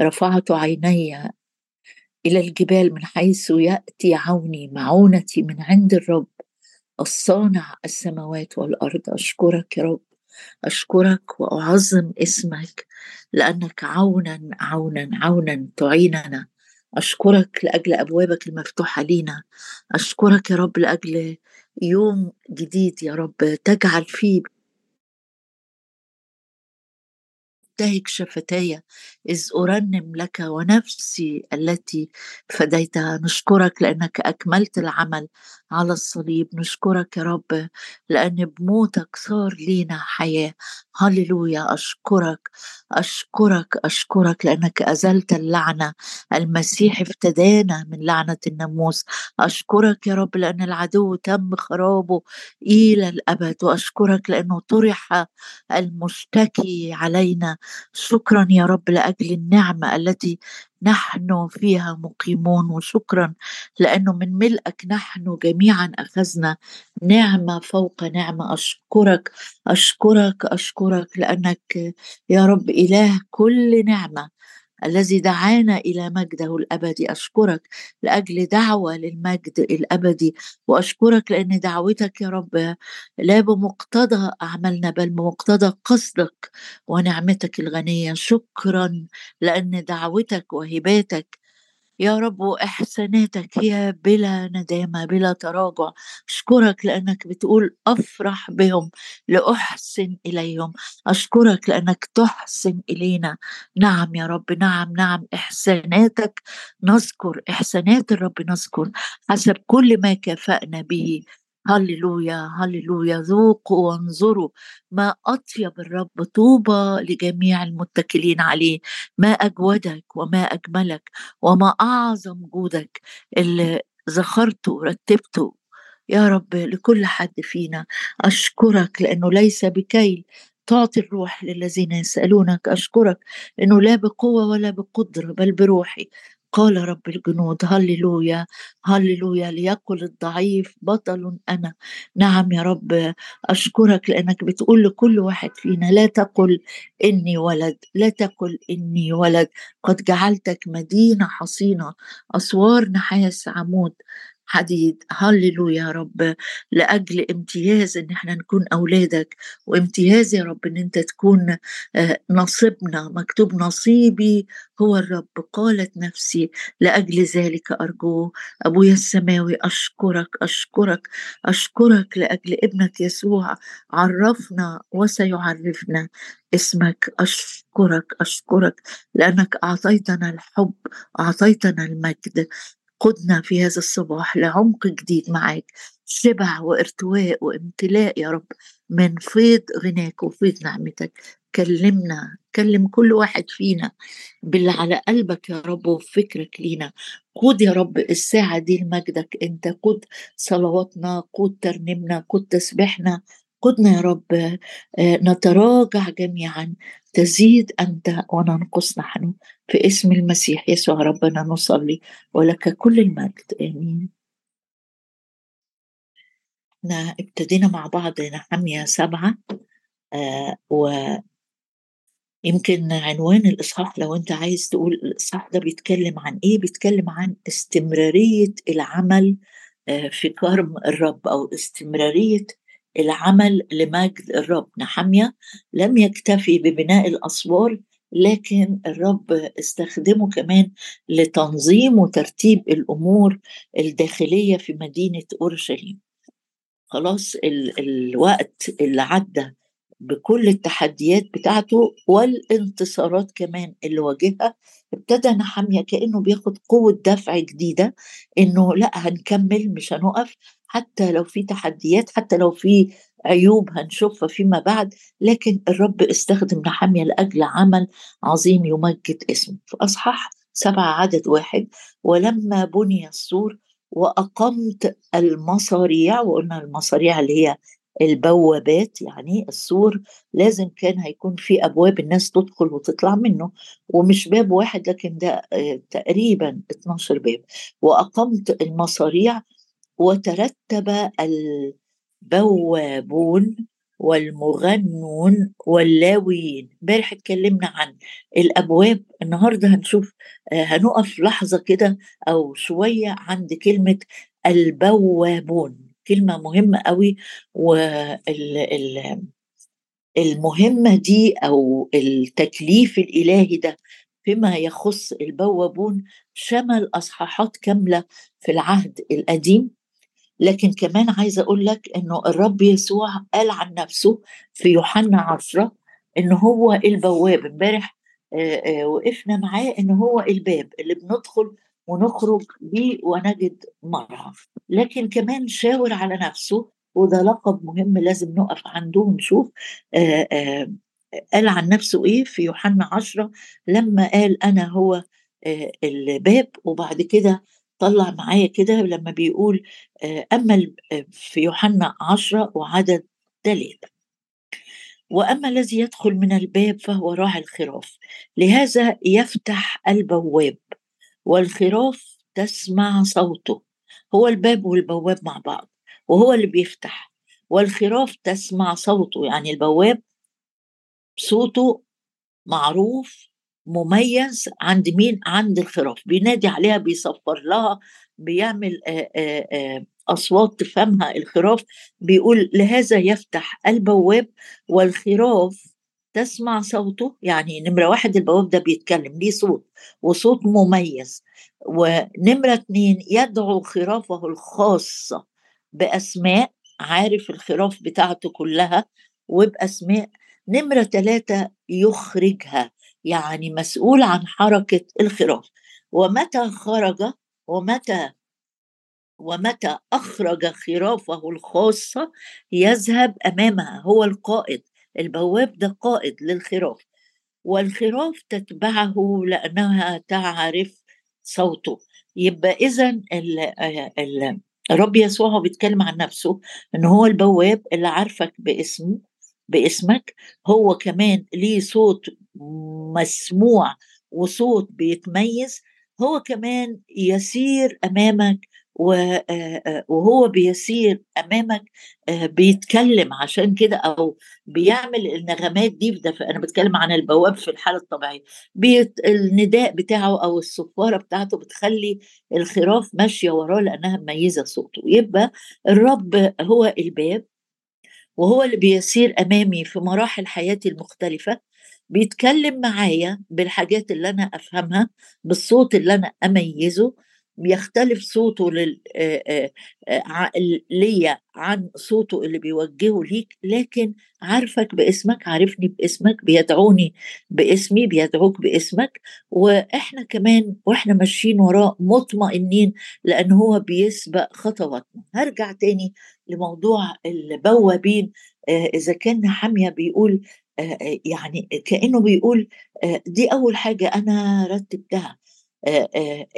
رفعت عيني إلى الجبال من حيث يأتي عوني معونتي من عند الرب الصانع السماوات والأرض. أشكرك يا رب أشكرك وأعظم اسمك لأنك عونا عونا عونا تعيننا. أشكرك لأجل أبوابك المفتوحة لينا. أشكرك يا رب لأجل يوم جديد يا رب تجعل فيه تبتهج شفتاي إذ أرنم لك ونفسي التي فديتها. نشكرك لأنك أكملت العمل. على الصليب نشكرك يا رب لأن بموتك صار لينا حياة. هللويا أشكرك أشكرك أشكرك لأنك أزلت اللعنة. المسيح افتدانا من لعنة الناموس. أشكرك يا رب لأن العدو تم خرابه إلى الأبد. وأشكرك لأنه طرح المشتكي علينا. شكرا يا رب لأجل النعمة التي نحن فيها مقيمون وشكرا لأنه من ملئك نحن جميعا أخذنا نعمة فوق نعمة. أشكرك أشكرك أشكرك لأنك يا رب إله كل نعمة. الذي دعانا إلى مجده الأبدي. أشكرك لأجل دعوة للمجد الأبدي وأشكرك لأن دعوتك يا رب لا بمقتضى أعمالنا بل بمقتضى قصدك ونعمتك الغنية. شكرا لأن دعوتك وهباتك يا رب واحساناتك هي بلا ندامة بلا تراجع. أشكرك لأنك بتقول أفرح بهم لأحسن إليهم. أشكرك لأنك تحسن إلينا. نعم يا رب نعم نعم. إحساناتك نذكر إحسانات الرب نذكر حسب كل ما كافأنا به. هللويا هللويا. ذوقوا وانظروا. ما أطيب الرب طوبى لجميع المتكلين عليه. ما أجودك وما أجملك وما أعظم جودك. اللي ذخرته ورتبته. يا رب لكل حد فينا. أشكرك لأنه ليس بكيل. تعطي الروح للذين يسألونك. أشكرك أنه لا بقوة ولا بقدرة بل بروحي. قال رب الجنود هللويا هللويا ليقل الضعيف بطل أنا. نعم يا رب أشكرك لأنك بتقول لكل واحد فينا لا تقل إني ولد لا تقل إني ولد. قد جعلتك مدينة حصينة أسوار نحاس عمود. حديد. هللويا يا رب. لأجل امتياز إن إحنا نكون أولادك وامتياز يا رب إن أنت تكون آه، نصيبنا مكتوب نصيبي هو الرب. قالت نفسي لأجل ذلك ارجوه أبويا السماوي أشكرك أشكرك أشكرك لأجل ابنك يسوع. عرفنا وسيعرفنا اسمك. أشكرك أشكرك لأنك أعطيتنا الحب أعطيتنا المجد. قدنا في هذا الصباح لعمق جديد معاك. شبع وارتواء وامتلاء يا رب من فيض غناك وفيض نعمتك. كلمنا كلم كل واحد فينا باللي على قلبك يا رب وفكرك لينا. قود يا رب الساعة دي لمجدك. انت قود صلواتنا قود ترنيمنا قود تسبيحنا قدنا يا رب آه، نتراجع جميعا تزيد أنت وننقص نحن. في اسم المسيح يسوع ربنا نصلي ولك كل المجد. آمين. إحنا ابتدينا مع بعض نحمية سبعة آه و يمكن عنوان الإصحاح لو أنت عايز تقول الإصحاح ده بيتكلم عن إيه؟ بيتكلم عن استمرارية العمل آه في كرم الرب أو استمرارية العمل لمجد الرب. نحمية لم يكتفي ببناء الأسوار لكن الرب استخدمه كمان لتنظيم وترتيب الأمور الداخلية في مدينة أورشليم. خلاص ال الوقت اللي عدى بكل التحديات بتاعته والانتصارات كمان اللي واجهها ابتدى نحمية كأنه بياخد قوة دفع جديدة إنه لأ هنكمل مش هنقف حتى لو في تحديات حتى لو في عيوب هنشوفها فيما بعد لكن الرب استخدم نحمية لأجل عمل عظيم يمجد اسمه. في أصحاح سبعة عدد واحد ولما بني السور وأقمت المصاريع وقلنا المصاريع اللي هي البوابات يعني السور لازم كان هيكون في أبواب الناس تدخل وتطلع منه ومش باب واحد لكن ده آه، تقريبا 12 باب. وأقمت المصاريع وترتب البوابون والمغنون واللاويين. امبارح اتكلمنا عن الأبواب. النهارده هنشوف آه، هنقف لحظة كده أو شوية عند كلمة البوابون. كلمه مهمه قوي والمهمه دي أو التكليف الإلهي ده فيما يخص البوابون شمل أصحاحات كاملة في العهد القديم. لكن كمان عايزة أقول لك إنه الرب يسوع قال عن نفسه في يوحنا عشرة إن هو البواب. امبارح وقفنا معاه إن هو الباب اللي بندخل ونخرج بيه ونجد مرعى لكن كمان شاور على نفسه وده لقب مهم لازم نقف عنده ونشوف قال عن نفسه إيه في يوحنا عشرة لما قال أنا هو الباب وبعد كده طلع معايا كده لما بيقول أما في يوحنا عشرة وعدد ثلاثة وأما الذي يدخل من الباب فهو راعي الخراف. لهذا يفتح البواب. والخراف تسمع صوته. هو الباب والبواب مع بعض وهو اللي بيفتح. والخراف تسمع صوته يعني البواب صوته معروف مميز عند مين؟ عند الخراف. بينادي عليها بيصفر لها بيعمل أصوات تفهمها الخراف بيقول لهذا يفتح البواب والخراف تسمع صوته يعني نمرة واحد البواب ده بيتكلم ليه صوت؟ وصوت مميز. ونمرة اتنين يدعو خرافه الخاصة بأسماء عارف الخراف بتاعته كلها وبأسماء. نمرة ثلاثة يخرجها يعني مسؤول عن حركة الخراف. ومتى خرج؟ ومتى ومتى أخرج خرافه الخاصة؟ يذهب أمامها هو القائد. البواب ده قائد للخراف والخراف تتبعه لأنها تعرف صوته. يبقى إذا الرب يسوع هو بيتكلم عن نفسه إن هو البواب اللي عارفك باسمه باسمك. هو كمان ليه صوت مسموع وصوت بيتميز. هو كمان يسير أمامك وهو بيسير أمامك بيتكلم عشان كده أو بيعمل النغمات دي أنا بتكلم عن البواب في الحالة الطبيعية. بيت النداء بتاعه أو الصفارة بتاعته بتخلي الخراف ماشية وراه لأنها مميزة صوته. يبقى الرب هو الباب وهو اللي بيسير أمامي في مراحل حياتي المختلفة بيتكلم معايا بالحاجات اللي أنا أفهمها بالصوت اللي أنا أميزه بيختلف صوته. ليا عن صوته اللي بيوجهه ليك لكن عارفك باسمك عارفني باسمك بيدعوني باسمي بيدعوك باسمك وإحنا كمان وإحنا ماشيين وراه مطمئنين لأن هو بيسبق خطواتنا هرجع تاني لموضوع البوابين إذا كان حامية بيقول يعني كأنه بيقول دي أول حاجة أنا رتبتها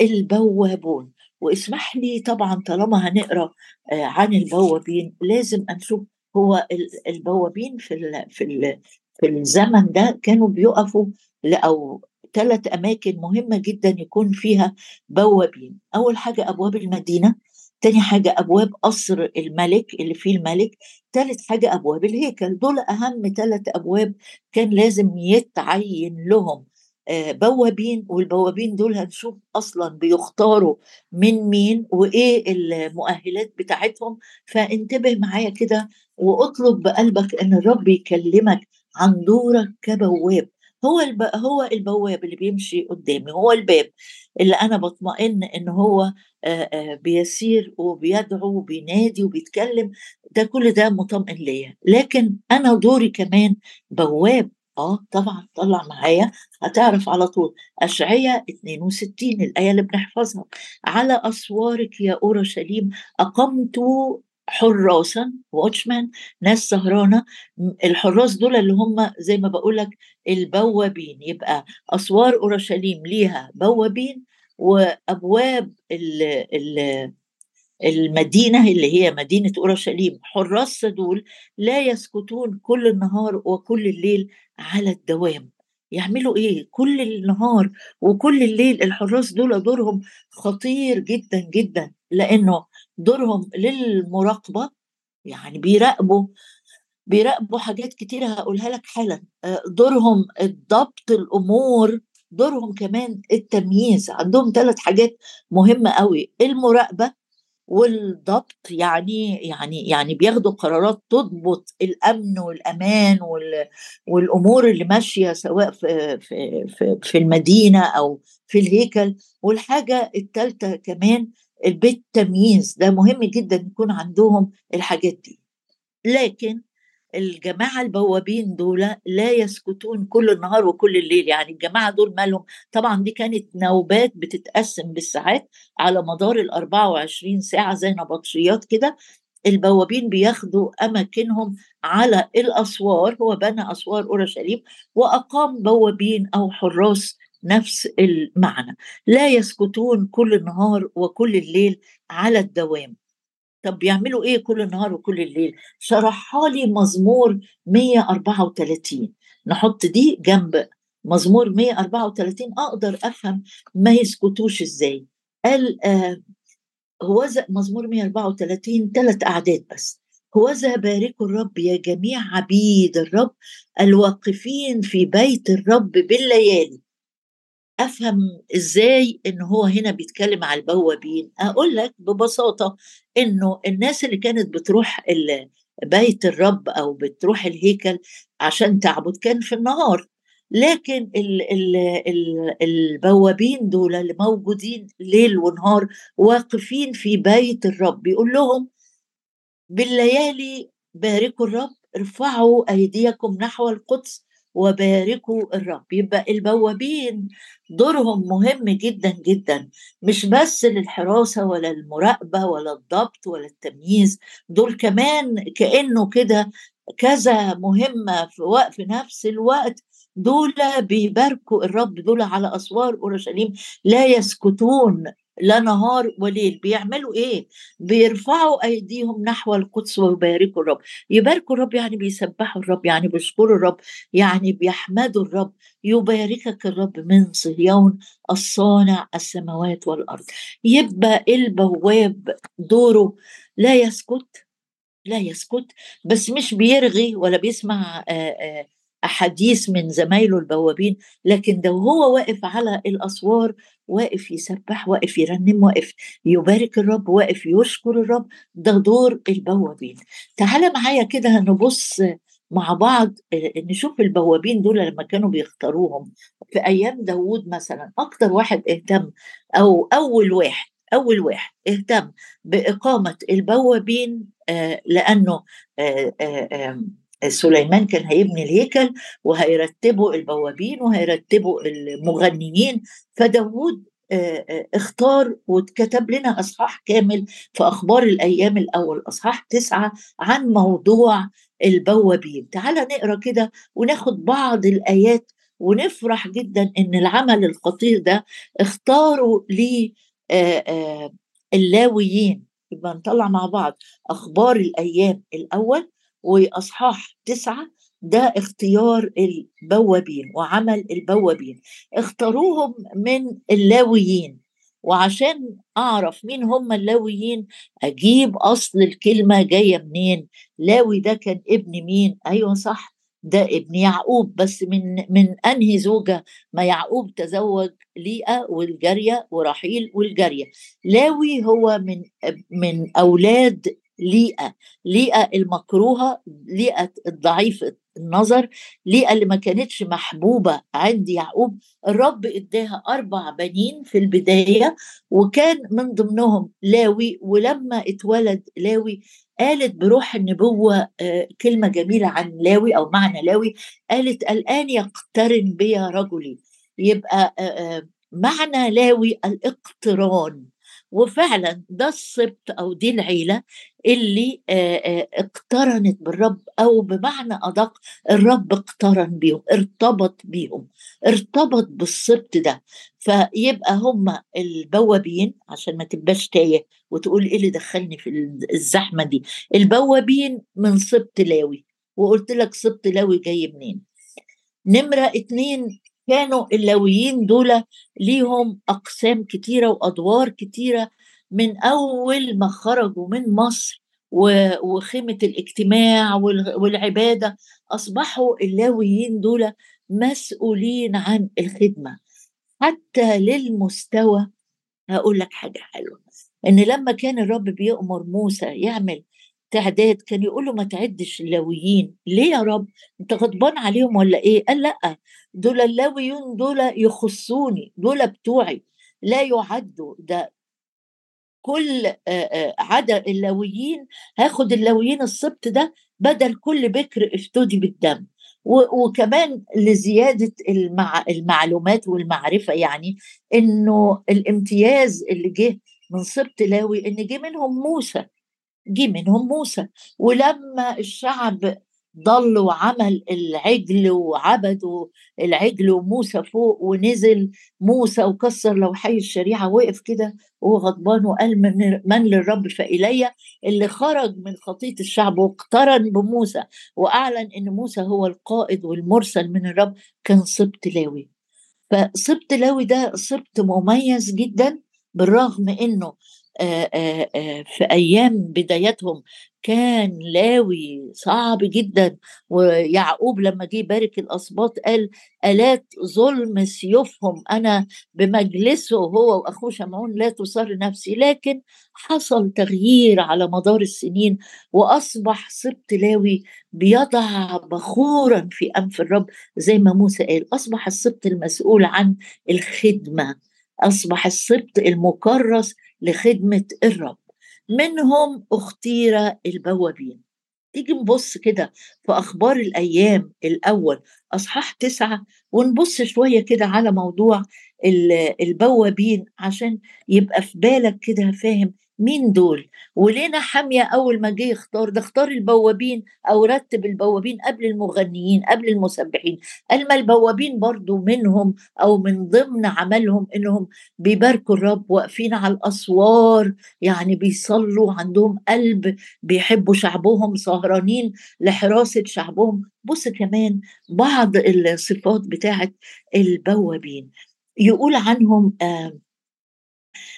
البوابون. واسمح لي طبعا طالما هنقرأ عن البوابين لازم نشوف هو البوابين في ال في ال في الزمن ده كانوا بيقفوا أو ثلاث أماكن مهمة جدا يكون فيها بوابين. أول حاجة أبواب المدينة تاني حاجة أبواب قصر الملك اللي فيه الملك تالت حاجة أبواب الهيكل. دول أهم ثلاث أبواب كان لازم يتعين لهم. بوابين والبوابين دول هنشوف أصلا بيختاروا من مين وإيه المؤهلات بتاعتهم. فانتبه معايا كده واطلب بقلبك إن الرب يكلمك عن دورك كبواب. هو الب... هو البواب اللي بيمشي قدامي هو الباب اللي أنا بطمئن إن هو بيسير وبيدعو وبينادي وبيتكلم ده كل ده مطمئن ليا. لكن أنا دوري كمان بواب. آه طبعا طلع معايا. هتعرف على طول اشعياء 62 الآية اللي بنحفظها. على أسوارك يا أورشليم أقمت حراسا واتشمان ناس سهرانة. الحراس دول اللي هم زي ما بقول لك البوابين. يبقى أسوار أورشليم ليها بوابين وأبواب ال ال المدينة اللي هي مدينة أورشليم حراس دول لا يسكتون كل النهار وكل الليل على الدوام. يعملوا إيه؟ كل النهار وكل الليل الحراس دول دورهم خطير جدا جدا لأنه دورهم للمراقبة يعني بيراقبوا بيراقبوا حاجات كتيرة هقولها لك حالا. آه، دورهم الضبط الأمور دورهم كمان التمييز عندهم ثلاث حاجات مهمة قوي. المراقبة والضبط يعني يعني يعني بياخدوا قرارات تضبط الأمن والأمان والأمور اللي ماشية سواء في في في, في المدينة أو في الهيكل. والحاجة الثالثه كمان البيت تمييز ده مهم جدا يكون عندهم الحاجات دي. لكن الجماعة البوابين دول لا يسكتون كل النهار وكل الليل. يعني الجماعة دول مالهم؟ طبعا دي كانت نوبات بتتقسم بالساعات على مدار ال 24 ساعة زي نبطشيات كده. البوابين بياخدوا أماكنهم على الأسوار هو بنى أسوار أورشليم وأقام بوابين أو حراس نفس المعنى. لا يسكتون كل النهار وكل الليل على الدوام. طب بيعملوا إيه كل النهار وكل الليل؟ شرحها لي مزمور 134 نحط دي جنب مزمور 134 أقدر أفهم ما يسكتوش إزاي. قال آه هو مزمور 134 ثلاث أعداد بس. هوذا باركوا الرب يا جميع عبيد الرب الواقفين في بيت الرب بالليالي. أفهم إزاي إن هو هنا بيتكلم على البوابين؟ أقول لك ببساطة إنه الناس اللي كانت بتروح بيت الرب أو بتروح الهيكل عشان تعبد كان في النهار. لكن ال ال ال البوابين دول اللي موجودين ليل ونهار واقفين في بيت الرب بيقول لهم بالليالي باركوا الرب ارفعوا أيديكم نحو القدس وباركوا الرب. يبقى البوابين دورهم مهم جدا جدا. مش بس للحراسة ولا المراقبة ولا الضبط ولا التمييز دول كمان كأنه كده كذا مهمة في وقت في نفس الوقت. دول بيباركوا الرب دول على أسوار أورشليم لا يسكتون. لا نهار وليل. بيعملوا إيه؟ بيرفعوا أيديهم نحو القدس ويباركوا الرب. يباركوا الرب يعني بيسبحوا الرب يعني بيشكروا الرب يعني بيحمدوا الرب. يباركك الرب من صهيون الصانع السماوات والأرض. يبقى البواب دوره؟ لا يسكت لا يسكت بس مش بيرغي ولا بيسمع آآ آآ أحاديث من زمايله البوابين. لكن ده وهو واقف على الأسوار واقف يسبح واقف يرنم واقف يبارك الرب واقف يشكر الرب ده دور البوابين. تعال معايا كده نبص مع بعض آه، نشوف البوابين دول لما كانوا بيختاروهم. في أيام داوود مثلا أكتر واحد اهتم أو أول واحد أول واحد اهتم بإقامة البوابين آه، لأنه آه، سليمان كان هيبني الهيكل وهيرتبوا البوابين وهيرتبوا المغنيين فداود اختار وكتب لنا إصحاح كامل في أخبار الأيام الأول إصحاح تسعة عن موضوع البوابين. تعال نقرأ كده وناخد بعض الآيات ونفرح جدا إن العمل الخطير ده اختاروا لي اللاويين. يبقى نطلع مع بعض أخبار الأيام الأول. وأصحاح تسعة ده اختيار البوابين وعمل البوابين. اختاروهم من اللاويين وعشان أعرف مين هم اللاويين أجيب أصل الكلمة جاية منين لاوي ده كان ابن مين؟ أيوه صح ده ابن يعقوب بس من من أنهي زوجة؟ ما يعقوب تزوج ليئة والجارية ورحيل والجارية. لاوي هو من من أولاد ليئة ليئة المكروهة ليئة الضعيفة النظر ليئة اللي ما كانتش محبوبة عند يعقوب. الرب اداها أربع بنين في البداية وكان من ضمنهم لاوي. ولما اتولد لاوي قالت بروح النبوة آه، كلمة جميلة عن لاوي أو معنى لاوي. قالت الآن يقترن بي رجلي. يبقى آه، آه، معنى لاوي الاقتران. وفعلا ده السبط أو دي العيلة اللي اقترنت بالرب أو بمعنى أدق الرب اقترن بيهم ارتبط بيهم ارتبط بالسبط ده. فيبقى هم البوابين عشان ما تبقاش تايه وتقول إيه اللي دخلني في الزحمة دي. البوابين من سبط لاوي وقلت لك سبط لاوي جاي منين؟ نمرة اتنين كانوا اللاويين دول ليهم أقسام كتيرة وأدوار كتيرة من أول ما خرجوا من مصر وخيمة الاجتماع والعبادة أصبحوا اللاويين دول مسؤولين عن الخدمة. حتى للمستوى هقول لك حاجة حلوة إن لما كان الرب بيأمر موسى يعمل تعداد كان يقول له ما تعدش اللاويين. ليه يا رب؟ انت غضبان عليهم ولا إيه؟ قال لأ دول اللاويون دول يخصوني دول بتوعي. لا يعدوا ده كل عدد اللاويين هاخد اللاويين السبط ده بدل كل بكر افتدي بالدم. وكمان لزيادة المع... المعلومات والمعرفة يعني إنه الامتياز اللي جه من سبط لاوي إن جه منهم موسى. جه منهم موسى. ولما الشعب ضل وعمل العجل وعبدوا العجل وموسى فوق ونزل موسى وكسر لوحي الشريعة وقف كده وهو غضبان وقال من, من للرب فإلي؟ اللي خرج من خطية الشعب واقترن بموسى وأعلن أن موسى هو القائد والمرسل من الرب كان سبط لاوي. فسبط لاوي ده سبط مميز جدا بالرغم إنه في أيام بدايتهم كان لاوي صعب جدا ويعقوب لما جه يبارك الاسباط قال ألات ظلم سيوفهم أنا بمجلسه هو وأخوه شمعون لا تصر نفسي لكن حصل تغيير على مدار السنين وأصبح سبط لاوي بيضع بخورا في أنف الرب زي ما موسى قال أصبح السبط المسؤول عن الخدمة. أصبح السبط المكرس لخدمة الرب. منهم اختير البوابين. تيجي نبص كده في أخبار الأيام الأول أصحاح تسعة ونبص شوية كده على موضوع البوابين عشان يبقى في بالك كده فاهم مين دول؟ ولينا حامية أول ما جه يختار ده اختار البوابين أو رتب البوابين قبل المغنيين قبل المسبحين. قال ما البوابين برضو منهم أو من ضمن عملهم إنهم بيباركوا الرب واقفين على الأسوار يعني بيصلوا عندهم قلب بيحبوا شعبهم سهرانين لحراسة شعبهم. بص كمان بعض الصفات بتاعت البوابين. يقول عنهم آه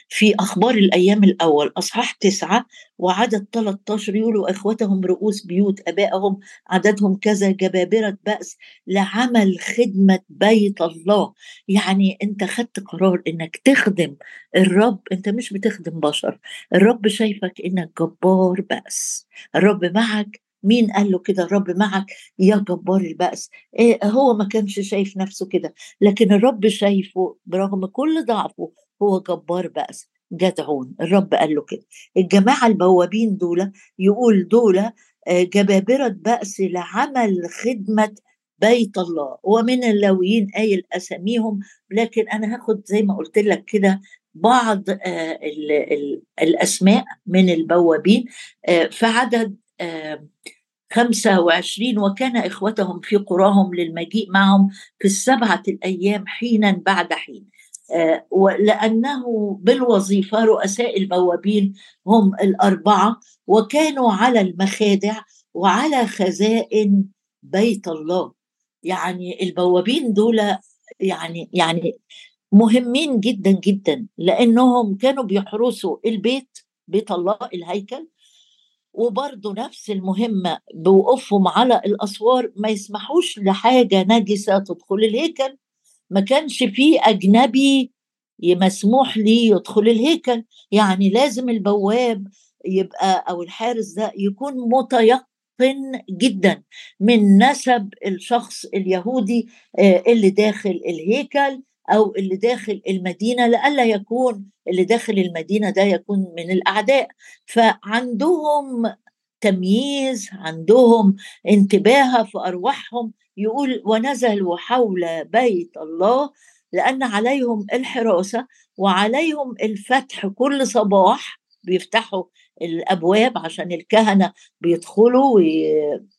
في أخبار الأيام الأول أصحاح تسعة وعدد 13 يقولوا إخوتهم رؤوس بيوت أبائهم عددهم كذا جبابرة بأس لعمل خدمة بيت الله. يعني أنت خدت قرار إنك تخدم الرب أنت مش بتخدم بشر الرب شايفك إنك جبار بأس. الرب معك. مين قال له كده؟ الرب معك. يا جبار البأس. إيه هو ما كانش شايف نفسه كده لكن الرب شايفه برغم كل ضعفه هو جبار بأس جدعون الرب قال له كده. الجماعة البوابين دول يقول دول آه، جبابرة بأس لعمل خدمة بيت الله. ومن اللاويين قايل أساميهم لكن أنا هاخد زي ما قلت لك كده بعض آه، الأسماء من البوابين آه، في عدد 25 وكان إخوتهم في قراهم للمجيء معهم في السبعة الأيام حينا بعد حين. لأنه بالوظيفة رؤساء البوابين هم الأربعة وكانوا على المخادع وعلى خزائن بيت الله. يعني البوابين دول يعني يعني مهمين جدا جدا لأنهم كانوا بيحرسوا البيت بيت الله الهيكل وبرضه نفس المهمة بوقوفهم على الأسوار ما يسمحوش لحاجة نجسة تدخل الهيكل. ما كانش فيه أجنبي مسموح ليه يدخل الهيكل. يعني لازم البواب يبقى أو الحارس ده يكون متيقن جدا من نسب الشخص اليهودي آه، اللي داخل الهيكل أو اللي داخل المدينة لئلا يكون اللي داخل المدينة ده يكون من الأعداء. فعندهم تمييز عندهم انتباه في أرواحهم يقول ونزلوا حول بيت الله لأن عليهم الحراسة وعليهم الفتح كل صباح. بيفتحوا الأبواب عشان الكهنة بيدخلوا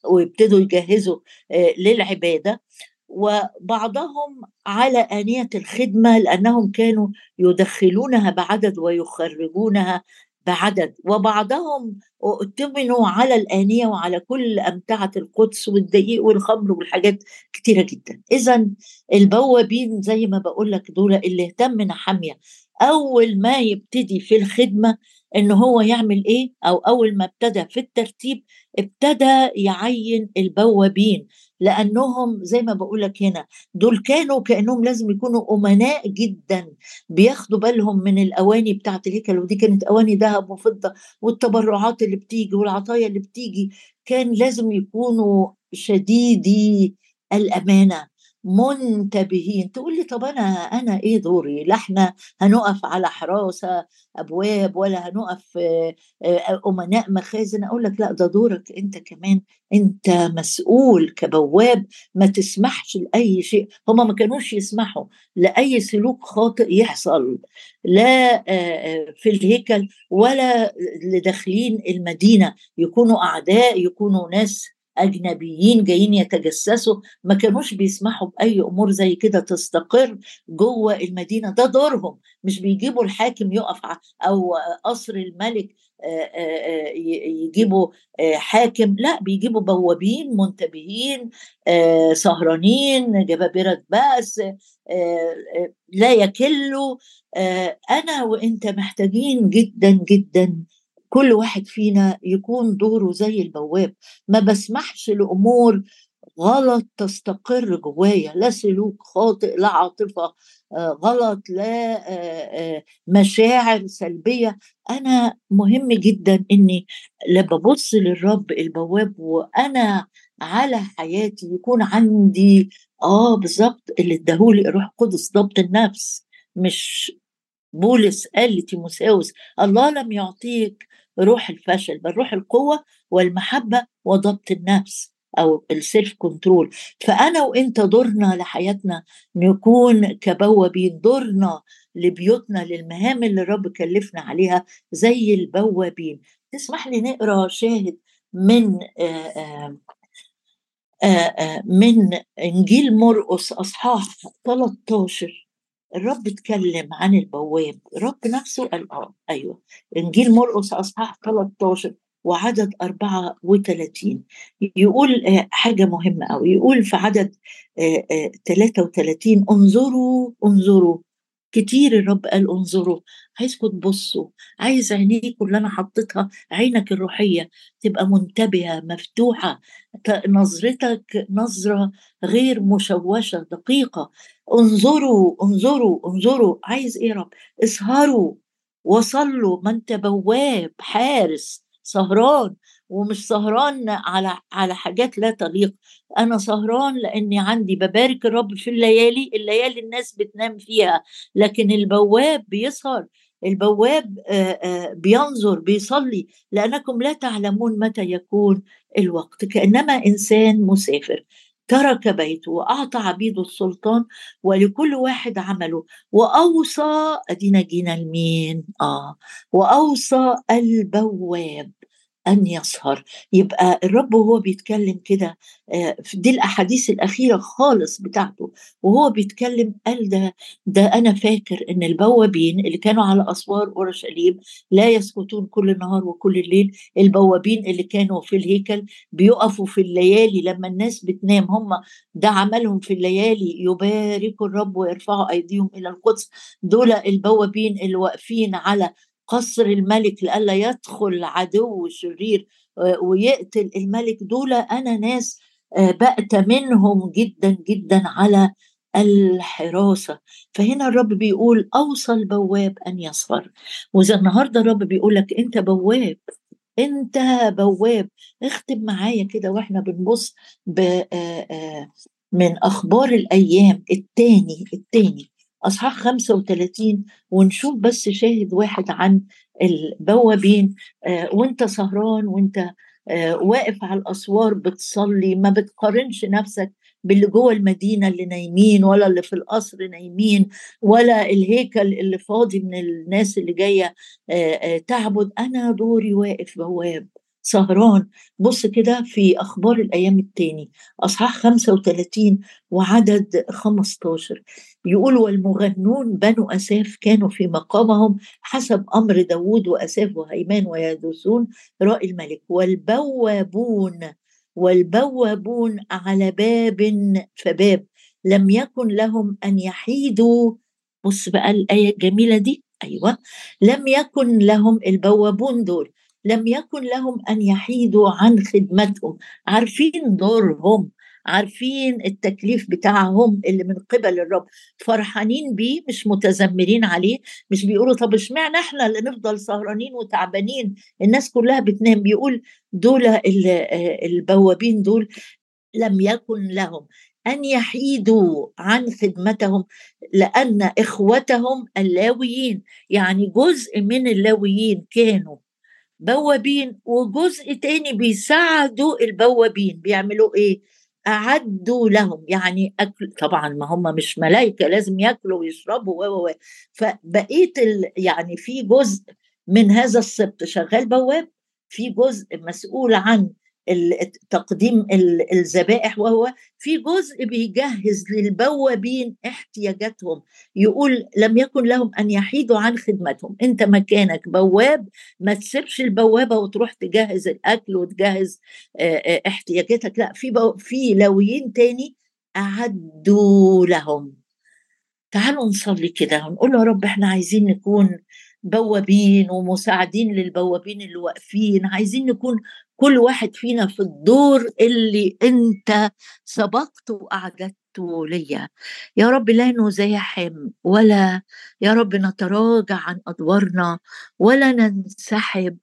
ويبتدوا يجهزوا آه، للعبادة. وبعضهم على آنية الخدمة لأنهم كانوا يدخلونها بعدد ويخرجونها بعدد. وبعضهم اؤتمنوا على الآنية وعلى كل أمتعة القدس والدقيق والخمر والحاجات كتيرة جدا. إذا البوابين زي ما بقول لك دول اللي اهتم نحمية أول ما يبتدي في الخدمة إن هو يعمل إيه؟ أو أول ما ابتدى في الترتيب ابتدى يعين البوابين لأنهم زي ما بقول لك هنا دول كانوا كأنهم لازم يكونوا أمناء جدا بياخدوا بالهم من الأواني بتاعة الهيكل ودي كانت أواني ذهب وفضة والتبرعات اللي بتيجي والعطايا اللي بتيجي كان لازم يكونوا شديدي الأمانة. منتبهين. تقول لي طب أنا أنا إيه دوري؟ لا إحنا هنقف على حراسة أبواب ولا هنقف أمناء مخازن. أقول لك لا ده دورك أنت كمان. أنت مسؤول كبواب ما تسمحش لأي شيء. هم ما كانوش يسمحوا لأي سلوك خاطئ يحصل لا في الهيكل ولا لداخلين المدينة. يكونوا أعداء يكونوا ناس أجنبيين جايين يتجسسوا ما كانوش بيسمحوا بأي أمور زي كده تستقر جوه المدينة. ده دورهم مش بيجيبوا الحاكم يقف أو قصر الملك يجيبوا حاكم. لا بيجيبوا بوابين منتبهين سهرانين جبابرة بأس لا يكلوا. أنا وإنت محتاجين جدا جدا كل واحد فينا يكون دوره زي البواب. ما بسمحش لأمور غلط تستقر جوايا. لا سلوك خاطئ لا عاطفة آه، غلط لا آه، آه، مشاعر سلبية. أنا مهم جدا إني لما ببص للرب البواب وأنا على حياتي يكون عندي آه بالظبط اللي اداهولي الروح القدس ضبط النفس. مش بولس قال لتيموساوس الله لم يعطيك روح الفشل بل روح القوة والمحبة وضبط النفس أو السيلف كنترول فأنا وإنت دورنا لحياتنا نكون كبوابين دورنا لبيوتنا للمهام اللي الرب كلفنا عليها زي البوابين. تسمح لي نقرأ شاهد من آآ آآ من إنجيل مرقس أصحاح 13 الرب اتكلم عن البواب الرب نفسه قال آه أيوه. إنجيل مرقس أصحاح 13 وعدد 34 يقول آه، حاجة مهمة أوي. يقول في عدد 33 آه، آه، انظروا انظروا. كتير الرب قال انظروا. عايزكم تبصوا عايز عينيكم اللي أنا حطيتها عينك الروحية تبقى منتبهة مفتوحة نظرتك نظرة غير مشوشة دقيقة. انظروا انظروا انظروا. عايز إيه رب؟ اسهروا وصلوا. ما انت بواب حارس سهران. ومش سهران على على حاجات لا تليق. أنا سهران لأني عندي ببارك الرب في الليالي الليالي الناس بتنام فيها. لكن البواب بيسهر. البواب بينظر بيصلي. لأنكم لا تعلمون متى يكون الوقت. كأنما إنسان مسافر. ترك بيته وأعطى عبيده السلطان ولكل واحد عمله. وأوصى أدينا جينا لمين؟ آه. وأوصى البواب. أن يسهر. يبقى الرب وهو بيتكلم كده آه، دي الأحاديث الأخيرة خالص بتاعته. وهو بيتكلم قال ده ده أنا فاكر إن البوابين اللي كانوا على أسوار أورشليم لا يسكتون كل النهار وكل الليل. البوابين اللي كانوا في الهيكل بيقفوا في الليالي. لما الناس بتنام هم ده عملهم في الليالي. يباركوا الرب ويرفعوا أيديهم إلى القدس. دول البوابين اللي واقفين على قصر الملك لئلا يدخل عدو شرير آه، ويقتل الملك. دول أنا ناس آه، بأت منهم جدا جدا على الحراسة. فهنا الرب بيقول أوصى البواب أن يسهر وإذا النهاردة الرب بيقول لك أنت بواب أنت بواب. اختم معايا كده وإحنا بنبص آه، من أخبار الأيام التاني التاني. أصحاح 35 ونشوف بس شاهد واحد عن البوابين آه وأنت سهران وأنت آه واقف على الأسوار بتصلي ما بتقارنش نفسك باللي جوه المدينة اللي نايمين ولا اللي في القصر نايمين ولا الهيكل اللي فاضي من الناس اللي جاية آه تعبد. أنا دوري واقف بواب. سهران. بص كده في أخبار الأيام التاني. أصحاح 35 وعدد 15 يقول والمغنون بنو أساف كانوا في مقامهم حسب أمر داود وأساف وهيمان ويدوسون رأي الملك. والبوابون والبوابون على باب فباب. لم يكن لهم أن يحيدوا. بص بقى الآية الجميلة دي. أيوة. لم يكن لهم البوابون دول. لم يكن لهم أن يحيدوا عن خدمتهم. عارفين دورهم عارفين التكليف بتاعهم اللي من قبل الرب. فرحانين بيه مش متذمرين عليه مش بيقولوا طب اشمعنى إحنا اللي نفضل سهرانين وتعبانين؟ الناس كلها بتنام. بيقول دول البوابين دول لم يكن لهم أن يحيدوا عن خدمتهم لأن إخوتهم اللاويين يعني جزء من اللاويين كانوا بوابين وجزء تاني بيساعدوا البوابين. بيعملوا إيه؟ أعدوا لهم. يعني أكل طبعا ما هم مش ملائكة لازم ياكلوا ويشربوا و و فبقيت ال... يعني في جزء من هذا السبط شغال بواب في جزء مسؤول عن تقديم الذبائح وهو في جزء بيجهز للبوابين احتياجاتهم. يقول لم يكن لهم أن يحيدوا عن خدمتهم. أنت مكانك بواب ما تسيبش البوابة وتروح تجهز الأكل وتجهز احتياجاتك. لا في في لويين تاني أعدوا لهم. تعالوا نصلي كده ونقول يا رب إحنا عايزين نكون بوابين ومساعدين للبوابين اللي واقفين. عايزين نكون كل واحد فينا في الدور اللي انت سبقت واعددته ليا. يا رب لا نزاحم ولا يا رب نتراجع عن أدوارنا ولا ننسحب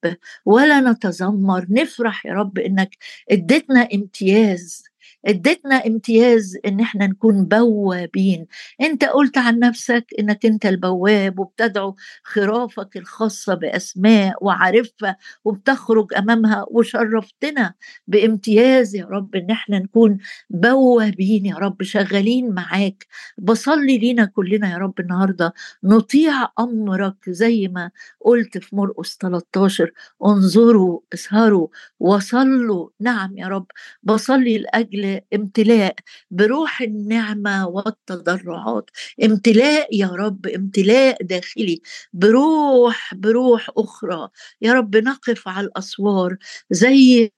ولا نتذمر. نفرح يا رب إنك اديتنا امتياز اديتنا امتياز ان إحنا نكون بوابين. انت قلت عن نفسك انك انت البواب وبتدعو خرافك الخاصة بأسماء وعارفها وبتخرج أمامها وشرفتنا بامتياز يا رب ان إحنا نكون بوابين يا رب شغالين معاك. بصلي لينا كلنا يا رب النهارده. نطيع أمرك زي ما قلت في مرقس 13 انظروا اسهروا وصلوا. نعم يا رب. بصلي لأجل امتلاء بروح النعمة والتضرعات. امتلاء يا رب امتلاء داخلي. بروح بروح أخرى. يا رب نقف على الأسوار زي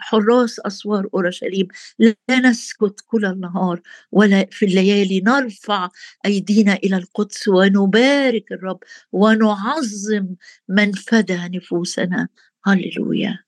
حراس أسوار أورشليم. لا نسكت كل النهار ولا في الليالي. نرفع أيدينا إلى القدس ونبارك الرب ونعظم من فدى نفوسنا. هللويا.